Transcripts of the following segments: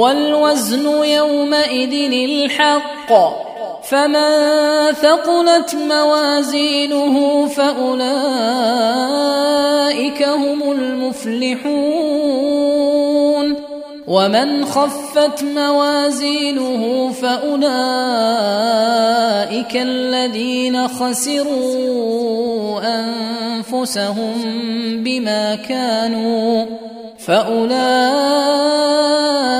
والوزن يومئذ الحق. فمن ثقلت موازينه فأولئك هم المفلحون. ومن خفت موازينه فأولئك الذين خسروا أنفسهم بما كانوا. فأولئك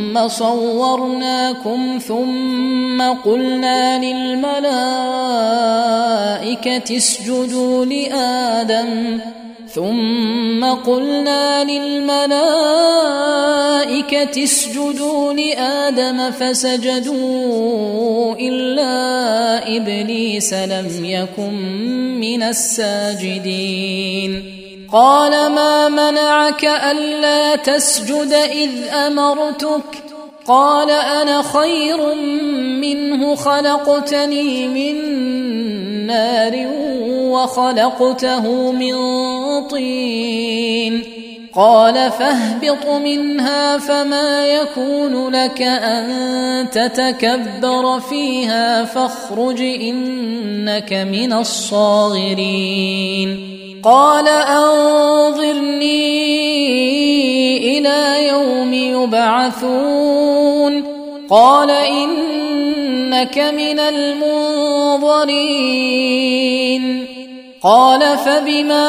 صورناكم ثم قلنا للملائكة اسجدوا لآدم ثم قلنا للملائكة اسجدوا لآدم فسجدوا إلا إبليس لم يكن من الساجدين قال ما منعك ألا تسجد إذ أمرتك؟ قال أنا خير منه خلقتني من نار وخلقته من طين. قال فاهبط منها فما يكون لك أن تتكبر فيها فاخرج إنك من الصاغرين. قال أنظرني إلى يوم يبعثون. قال إنك من المنظرين. قال فبما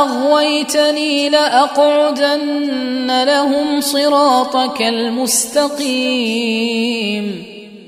أغويتني لأقعدن لهم صراطك المستقيم.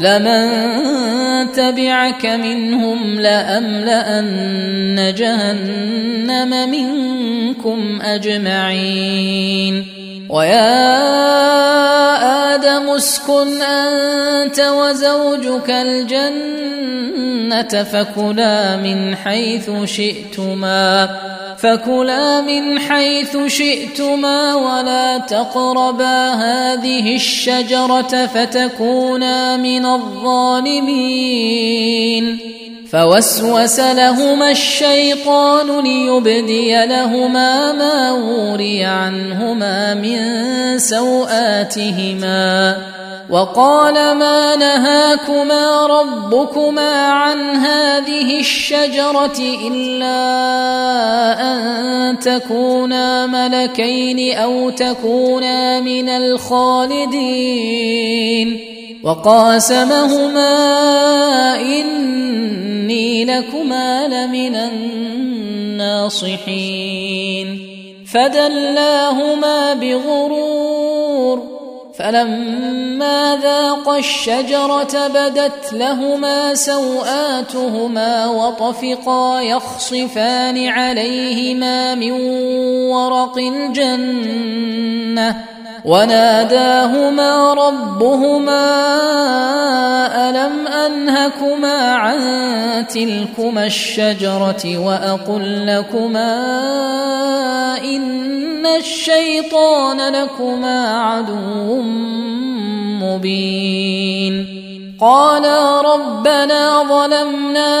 لمن تبعك منهم لأملأن جهنم منكم أجمعين. ويا آدم اسكن أنت وزوجك الجنة فكلا من حيث شئتما. فكلا من حيث شئتما ولا تقربا هذه الشجره فتكونا من الظالمين فوسوس لهما الشيطان ليبدي لهما ما وري عنهما من سوآتهما وقال ما نهاكما ربكما عن هذه الشجرة إلا أن تكونا ملكين أو تكونا من الخالدين. وقاسمهما إني لكما لمن الناصحين. فدلاهما بغرور فلما ذاقا الشجرة بدت لهما سوآتهما وطفقا يخصفان عليهما من ورق الجنة وناداهما ربهما ألم أنهكما عن تلكما الشجرة وأقل لكما إن الشيطان لكما عدو مبين. قالا ربنا ظلمنا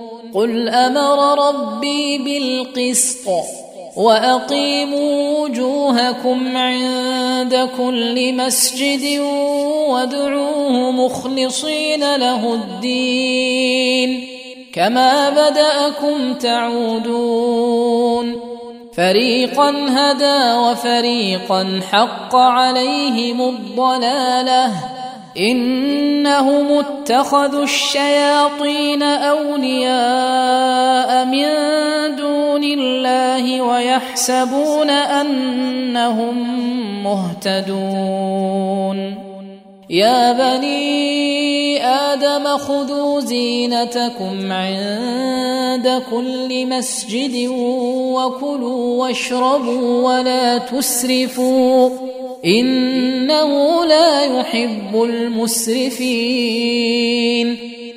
قل أمر ربي بالقسط وأقيموا وجوهكم عند كل مسجد وادعوه مخلصين له الدين كما بدأكم تعودون فريقا هدى وفريقا حق عليهم الضلالة إنهم اتخذوا الشياطين أولياء ويحسبون أنهم مهتدون. يا بني آدم خذوا زينتكم عند كل مسجد وكلوا واشربوا ولا تسرفوا. إنه لا يحب المسرفين.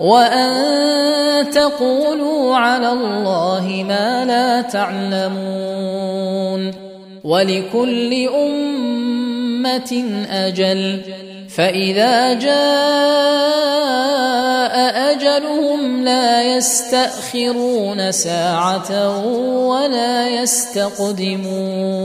وأن تقولوا على الله ما لا تعلمون ولكل أمة أجل فإذا جاء أجلهم لا يستأخرون ساعة ولا يستقدمون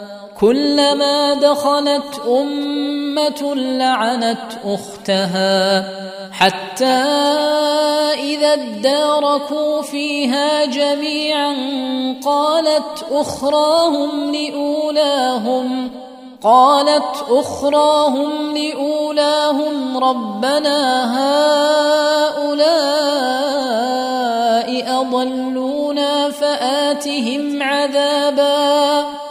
كلما دخلت أمة لعنت أختها حتى إذا اداركوا فيها جميعا قالت أخراهم لأولاهم قالت أخراهم لأولاهم ربنا هؤلاء أضلونا فآتهم عذابا.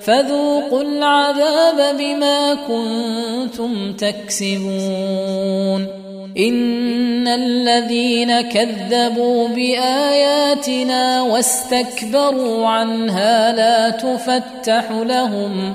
فذوقوا العذاب بما كنتم تكسبون. إن الذين كذبوا بآياتنا واستكبروا عنها لا تفتح لهم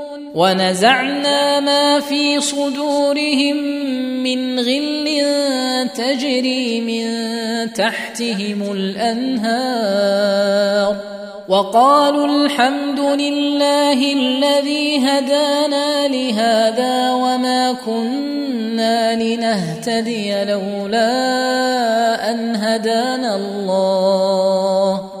ونزعنا ما في صدورهم من غل تجري من تحتهم الأنهار. وقالوا الحمد لله الذي هدانا لهذا وما كنا لنهتدي لولا أن هدانا الله.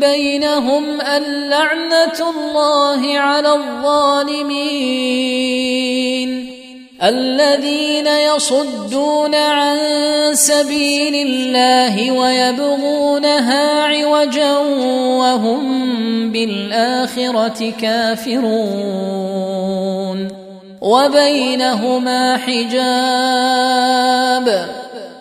بينهم اللعنه الله على الظالمين الذين يصدون عن سبيل الله ويبغونها عوجا وهم بالاخره كافرون وبينهما حجاب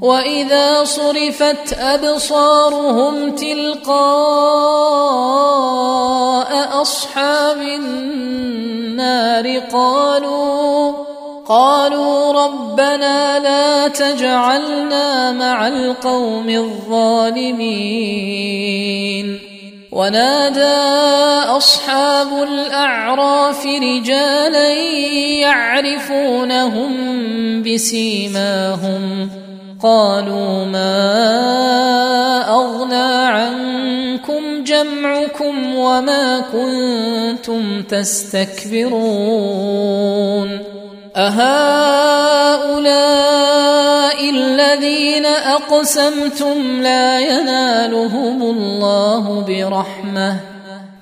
وإذا صرفت أبصارهم تلقاء أصحاب النار قالوا قالوا ربنا لا تجعلنا مع القوم الظالمين. ونادى أصحاب الأعراف رجالا يعرفونهم بسيماهم. قالوا ما أغنى عنكم جمعكم وما كنتم تستكبرون أهؤلاء الذين أقسمتم لا ينالهم الله برحمة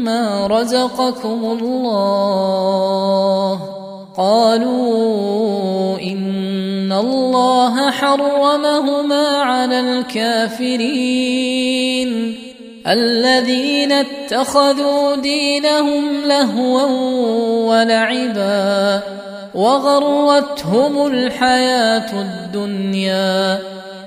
مما رزقكم الله قالوا ان الله حرمهما على الكافرين الذين اتخذوا دينهم لهوا ولعبا وغرتهم الحياة الدنيا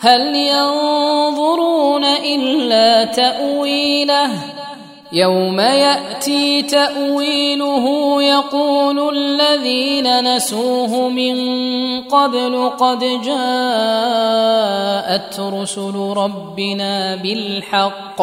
هل ينظرون إلا تأويله؟ يوم يأتي تأويله يقول الذين نسوه من قبل قد جاءت رسل ربنا بالحق.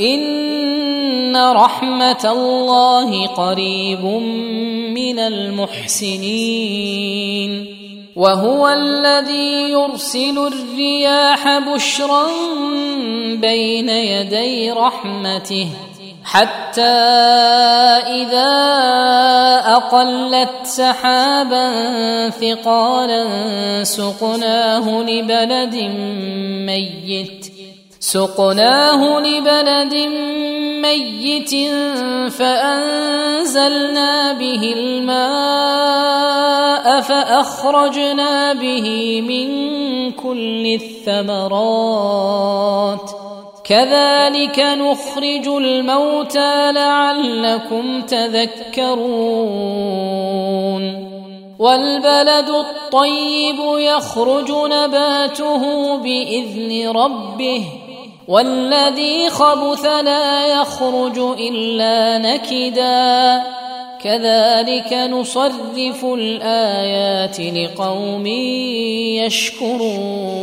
إن رحمة الله قريب من المحسنين. وهو الذي يرسل الرياح بشرا بين يدي رحمته حتى إذا أقلت سحابا ثقالا سقناه لبلد ميت. سقناه لبلد ميت فأنزلنا به الماء فأخرجنا به من كل الثمرات. كذلك نخرج الموتى لعلكم تذكرون. والبلد الطيب يخرج نباته بإذن ربه. والذي خبث لا يخرج إلا نكدا. كذلك نصرف الآيات لقوم يشكرون.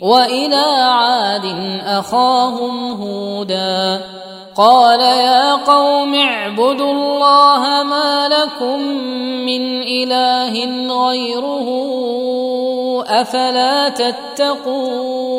وإلى عاد أخاهم هودا. قال يا قوم اعبدوا الله ما لكم من إله غيره أفلا تتقون.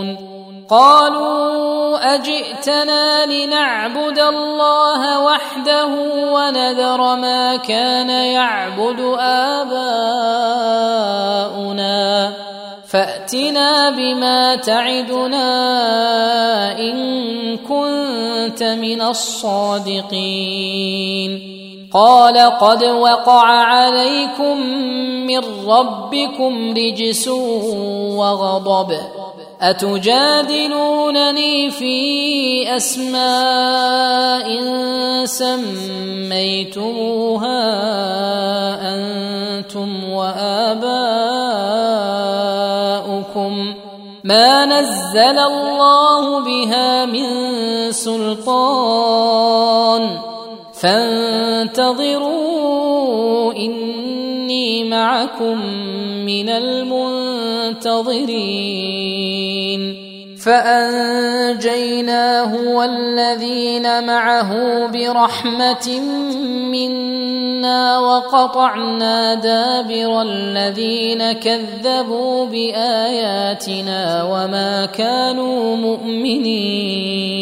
قالوا أجئتنا لنعبد الله وحده ونذر ما كان يعبد آباؤنا. فأتنا بما تعدنا إن كنت من الصادقين. قال قد وقع عليكم من ربكم رجس وغضب. أتجادلونني في أسماء سميتموها أنتم وآباؤكم ما نزل الله بها من سلطان فانتظروا إني معكم من المنتظرين. فأنجيناه والذين معه برحمة منا وقطعنا دابر الذين كذبوا بآياتنا وما كانوا مؤمنين.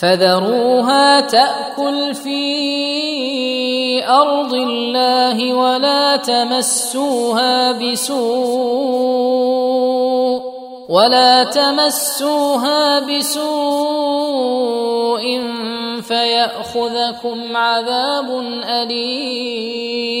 فذروها تأكل في أرض الله ولا تمسوها بسوء ولا تمسوها بسوء فيأخذكم عذاب أليم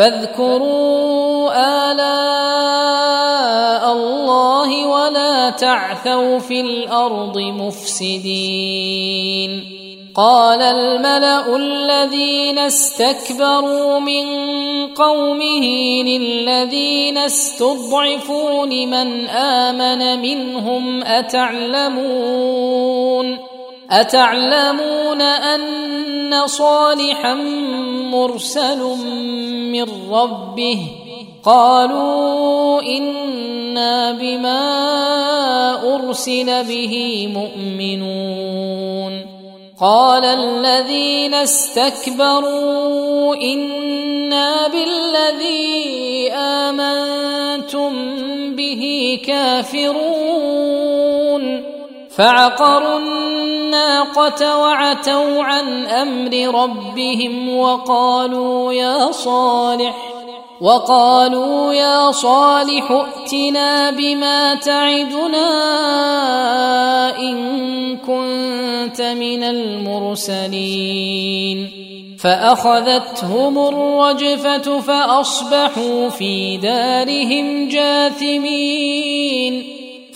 فاذكروا آلاء الله ولا تعثوا في الأرض مفسدين. قال الملأ الذين استكبروا من قومه للذين استضعفوا لمن آمن منهم أتعلمون؟ أتعلمون أن صالحا مرسل من ربه؟ قالوا إنا بما أرسل به مؤمنون. قال الذين استكبروا إنا بالذي آمنتم به كافرون. فعقروا الناقة وعتوا عن أمر ربهم وقالوا يا صالح وقالوا يا صالح ائتنا بما تعدنا إن كنت من المرسلين. فأخذتهم الرجفة فأصبحوا في دارهم جاثمين.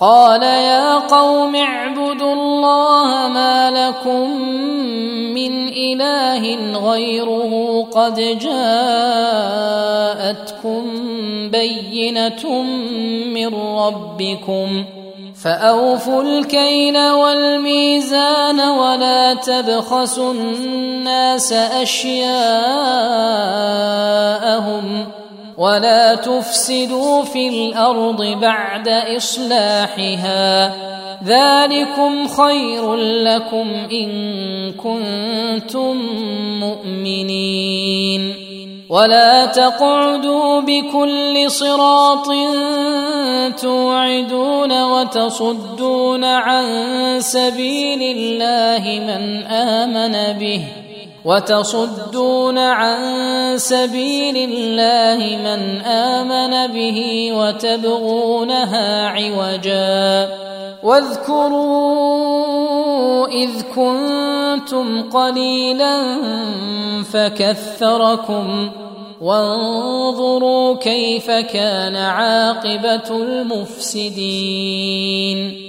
قال يا قوم اعبدوا الله ما لكم من إله غيره قد جاءتكم بينة من ربكم فأوفوا الكيل والميزان ولا تبخسوا الناس أشياءهم ولا تفسدوا في الأرض بعد اصلاحها ذلكم خير لكم ان كنتم مؤمنين ولا تقعدوا بكل صراط توعدون وتصدون عن سبيل الله من امن به وتصدون عن سبيل الله من آمن به وتبغونها عوجا. واذكروا إذ كنتم قليلا فكثركم. وانظروا كيف كان عاقبة المفسدين.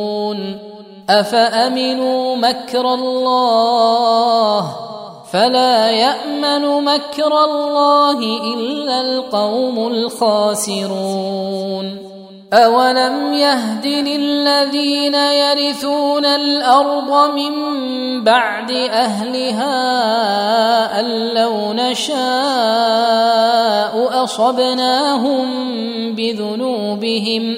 أفأمنوا مكر الله فلا يأمن مكر الله إلا القوم الخاسرون أولم يهد للذين يرثون الأرض من بعد أهلها أن لو نشاء أصبناهم بذنوبهم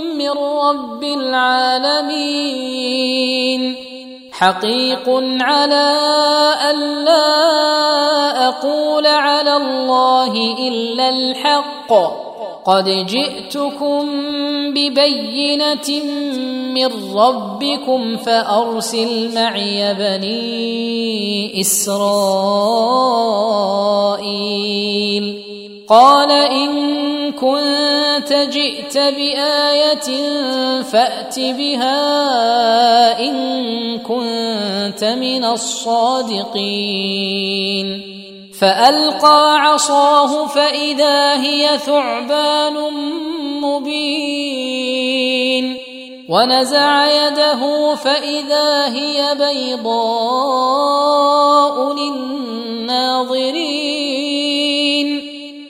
من رب العالمين. حقيق على الا أقول على الله إلا الحق. قد جئتكم ببينة من ربكم فأرسل معي بني إسرائيل. قال إن كنت جئت بآية فأت بها إن كنت من الصادقين. فألقى عصاه فإذا هي ثعبان مبين. ونزع يده فإذا هي بيضاء للناظرين.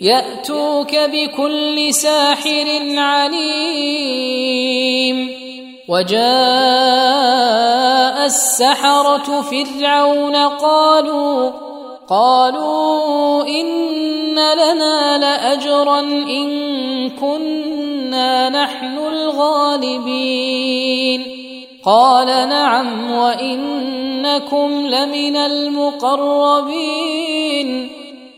يأتوك بكل ساحر عليم. وجاء السحرة فرعون قالوا قالوا إن لنا لأجرا إن كنا نحن الغالبين. قال نعم وإنكم لمن المقربين.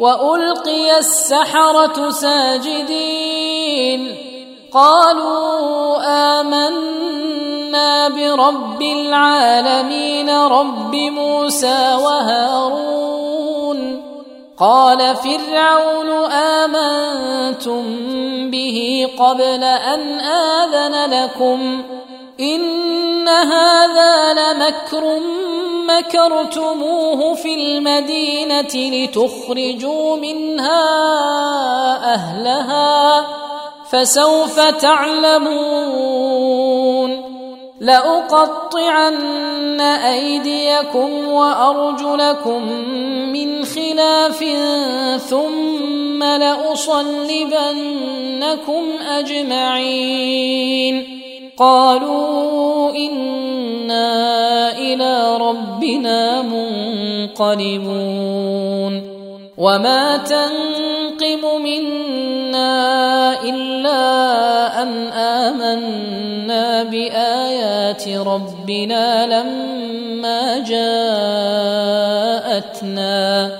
وألقي السحرة ساجدين. قالوا آمنا برب العالمين رب موسى وهارون. قال فرعون آمنتم به قبل أن آذن لكم إن هذا لمكر مكرتموه في المدينة لتخرجوا منها أهلها فسوف تعلمون لأقطعن أيديكم وأرجلكم من خلاف ثم لأصلبنكم أجمعين قالوا إنا إلى ربنا منقلبون وما تنقم منا إلا أن آمنا بآيات ربنا لما جاءتنا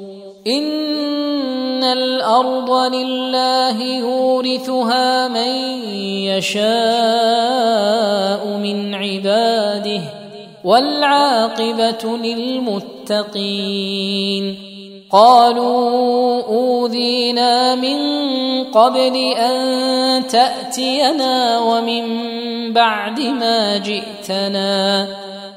ان الأرض لله يورثها من يشاء من عباده والعاقبه للمتقين قالوا اوذينا من قبل ان تاتينا ومن بعد ما جئتنا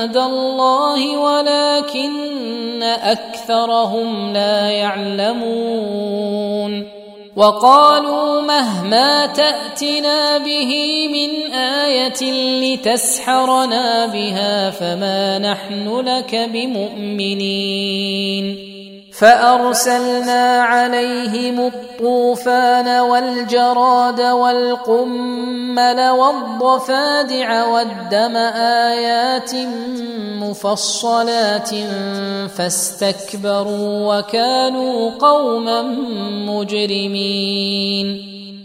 عند الله ولكن أكثرهم لا يعلمون. وقالوا مهما تأتنا به من آية لتسحرنا بها فما نحن لك بمؤمنين. فأرسلنا عليهم الطوفان والجراد والقمل والضفادع والدم آيات مفصلات فاستكبروا وكانوا قوما مجرمين.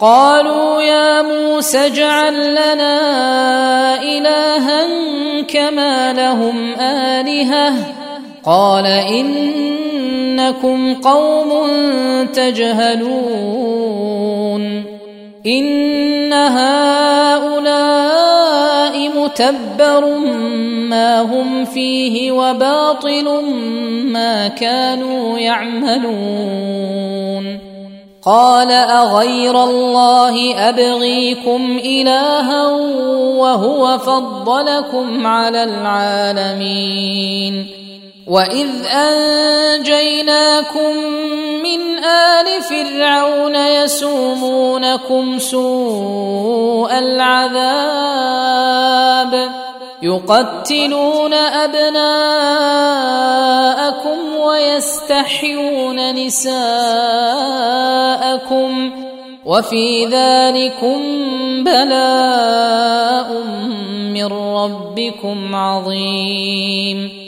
قالوا يا موسى اجعل لنا إلها كما لهم آلهة. قال إنكم قوم تجهلون. إن هؤلاء متبر ما هم فيه وباطل ما كانوا يعملون. قال أغير الله أبغيكم إلها وهو فضلكم على العالمين وإذ أنجيناكم من آل فرعون يسومونكم سوء العذاب يقتلون أبناءكم ويستحيون نساءكم وفي ذلكم بلاء من ربكم عظيم.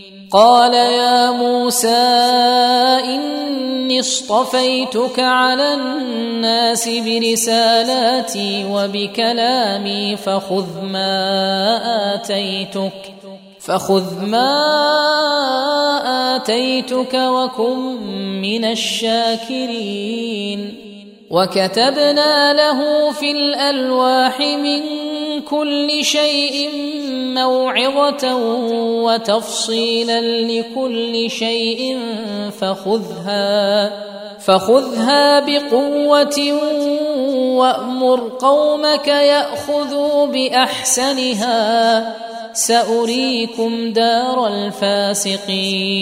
قال يا موسى إني اصطفيتك على الناس برسالاتي وبكلامي فخذ ما آتيتك فخذ ما آتيتك وكن من الشاكرين. وكتبنا له في الألواح من كل شيء موعظة وتفصيلا لكل شيء فخذها فخذها بقوة وأمر قومك يأخذوا بأحسنها سأريكم دار الفاسقين.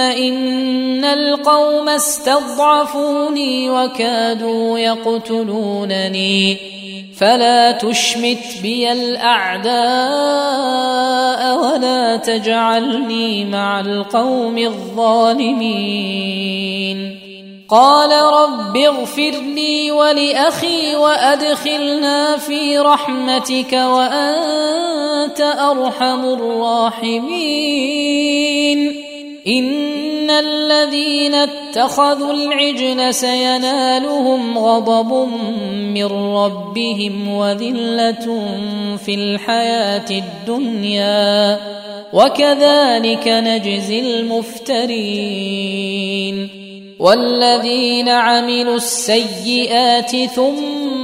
إن القوم استضعفوني وكادوا يقتلونني. فلا تشمت بي الأعداء ولا تجعلني مع القوم الظالمين. قال رب اغفر لي ولأخي وأدخلنا في رحمتك وأنت أرحم الراحمين. إن الذين اتخذوا العجل سينالهم غضب من ربهم وذلة في الحياة الدنيا. وكذلك نجزي المفترين. والذين عملوا السيئات ثم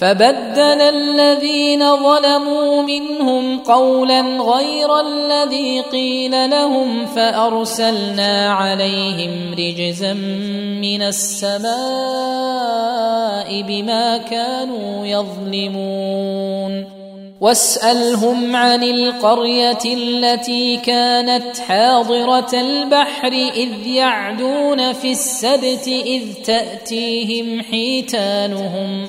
فبدل الذين ظلموا منهم قولا غير الذي قيل لهم فأرسلنا عليهم رجزا من السماء بما كانوا يظلمون. واسألهم عن القرية التي كانت حاضرة البحر إذ يعدون في السبت إذ تأتيهم حيتانهم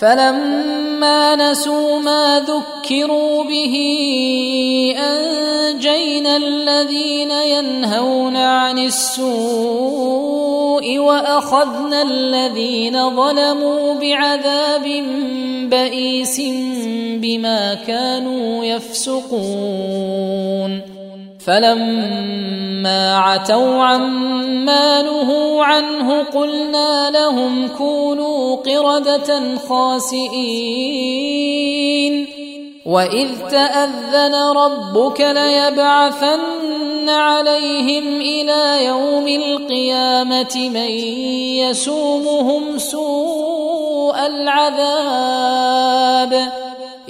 فلما نسوا ما ذكروا به أنجينا الذين ينهون عن السوء وأخذنا الذين ظلموا بعذاب بئيس بما كانوا يفسقون. فلما عتوا عما نهوا عنه قلنا لهم كونوا قردة خاسئين. وإذ تأذن ربك ليبعثن عليهم إلى يوم القيامة من يسومهم سوء العذاب.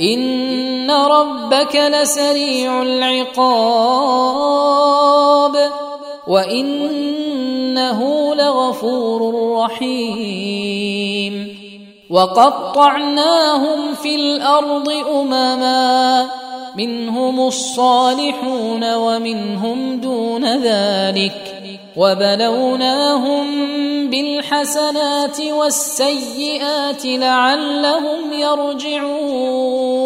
ان ربك لسريع العقاب وان انه لغفور رحيم وقطعناهم في الأرض امما منهم الصالحون ومنهم دون ذلك وبلوناهم بالحسنات والسيئات لعلهم يرجعون.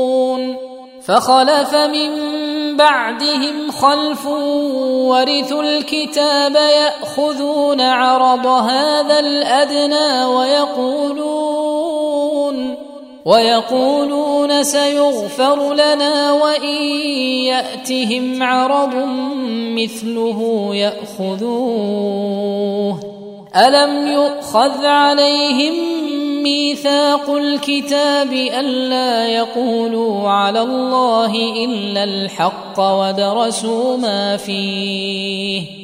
فخلف من بعدهم خلف ورثوا الكتاب يأخذون عرض هذا الأدنى ويقولون ويقولون سيغفر لنا وإن يأتهم عرض مثله يأخذوه. ألم يؤخذ عليهم ميثاق الكتاب ألا يقولوا على الله إلا الحق ودرسوا ما فيه؟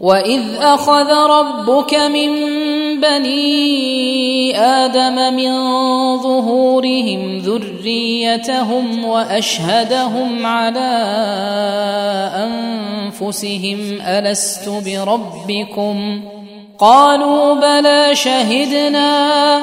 واذ اخذ ربك من بني آدم من ظهورهم ذريتهم واشهدهم على انفسهم الست بربكم قالوا بلى شهدنا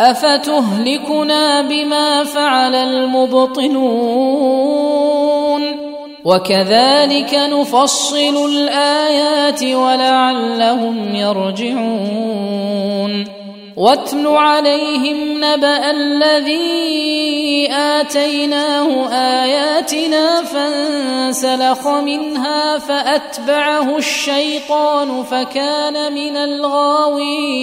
أفتهلكنا بما فعل المبطلون؟ وكذلك نفصل الآيات ولعلهم يرجعون. واتل عليهم نبأ الذي آتيناه آياتنا فانسلخ منها فأتبعه الشيطان فكان من الغاوين.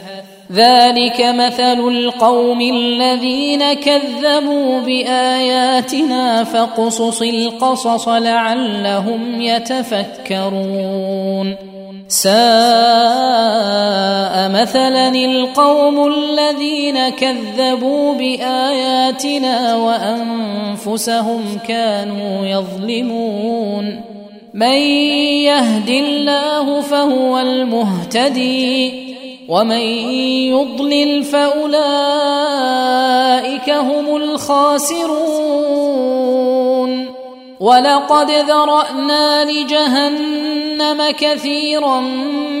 ذلك مثل القوم الذين كذبوا بآياتنا فاقصص القصص لعلهم يتفكرون. ساء مثلا القوم الذين كذبوا بآياتنا وأنفسهم كانوا يظلمون. من يهد الله فهو المهتدي. ومن يضلل فأولئك هم الخاسرون. ولقد ذرأنا لجهنم كثيرا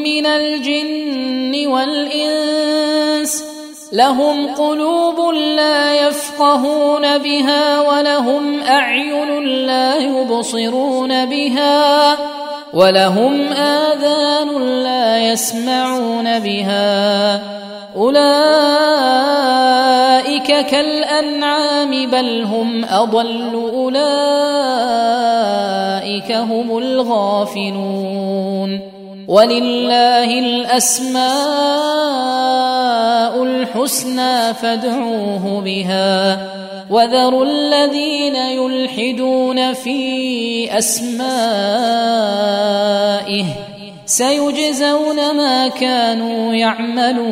من الجن والإنس. لهم قلوب لا يفقهون بها ولهم أعين لا يبصرون بها. ولهم آذان لا يسمعون بها. أولئك كالأنعام بل هم أضل. أولئك هم الغافلون. ولله الأسماء الحسنى فادعوه بها. وذروا الذين يلحدون في أسمائه سيجزون ما كانوا يعملون.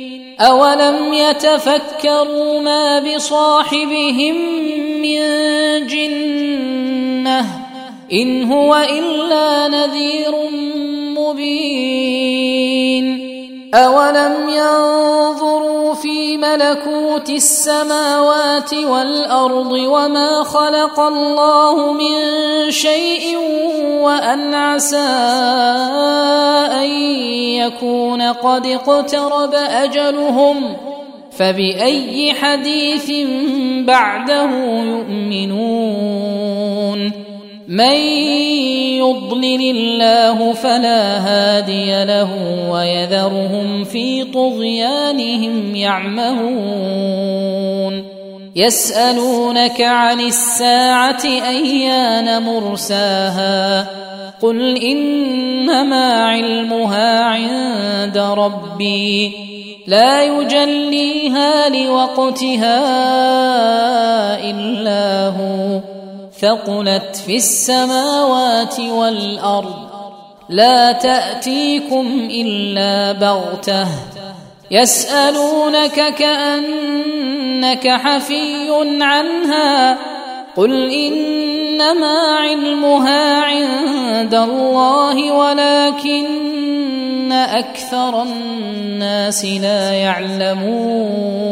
اولم يتفكروا ما بصاحبهم من جنه ان هو الا نذير مبين اولم ينظروا ملكوت السماوات والأرض وما خلق الله من شيء وأن عسى أن يكون قد اقترب أجلهم فبأي حديث بعده يؤمنون من يضلل الله فلا هادي له ويذرهم في طغيانهم يعمهون. يسألونك عن الساعة أيان مرساها؟ قل إنما علمها عند ربي. لا يجليها لوقتها إلا هو. ثقلت في السماوات والأرض. لا تأتيكم إلا بغتة. يسألونك كأنك حفي عنها. قل إنما علمها عند الله ولكن أكثر الناس لا يعلمون.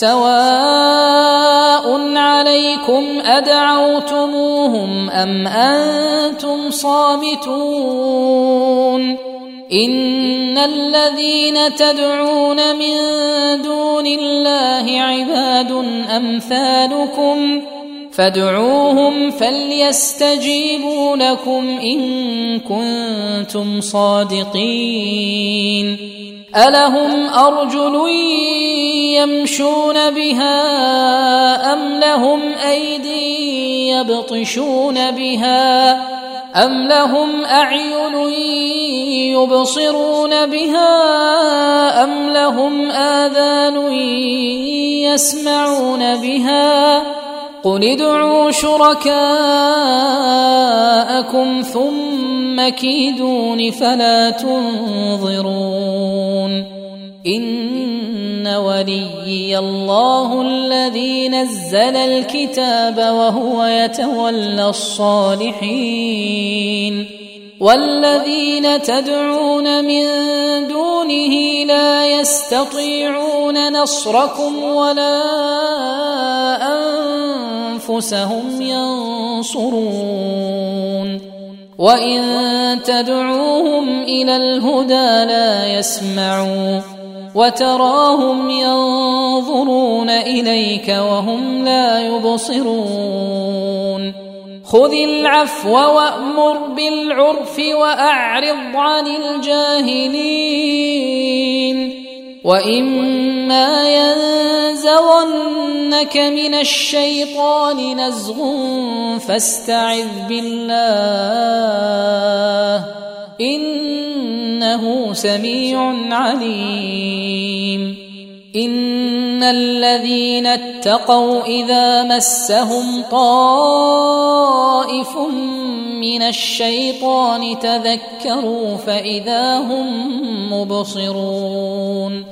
سواء عليكم أدعوتموهم أم أنتم صامتون إن الذين تدعون من دون الله عباد أمثالكم فادعوهم فليستجيبوا لكم إن كنتم صادقين الهم ارجل يمشون بها ام لهم ايدي يبطشون بها ام لهم اعين يبصرون بها ام لهم اذان يسمعون بها قل ادعوا شركاءكم ثم فلا تنظرون. إن وليي الله الذي نزل الكتاب وهو يتولى الصالحين. والذين تدعون من دونه لا يستطيعون نصركم ولا أنفسهم ينصرون. وان تدعوهم إلى الهدى لا يسمعوا وتراهم ينظرون اليك وهم لا يبصرون خذ العفو وامر بالعرف واعرض عن الجاهلين واما ينزغنك من الشيطان نزغ فاستعذ بالله انه سميع عليم ان الذين اتقوا اذا مسهم طائف من الشيطان تذكروا فاذا هم مبصرون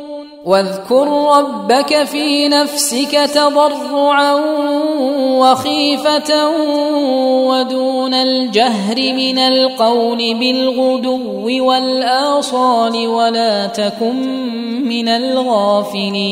واذكر ربك في نفسك تضرعا وخيفة ودون الجهر من القول بالغدو والآصال ولا تكن من الغافلين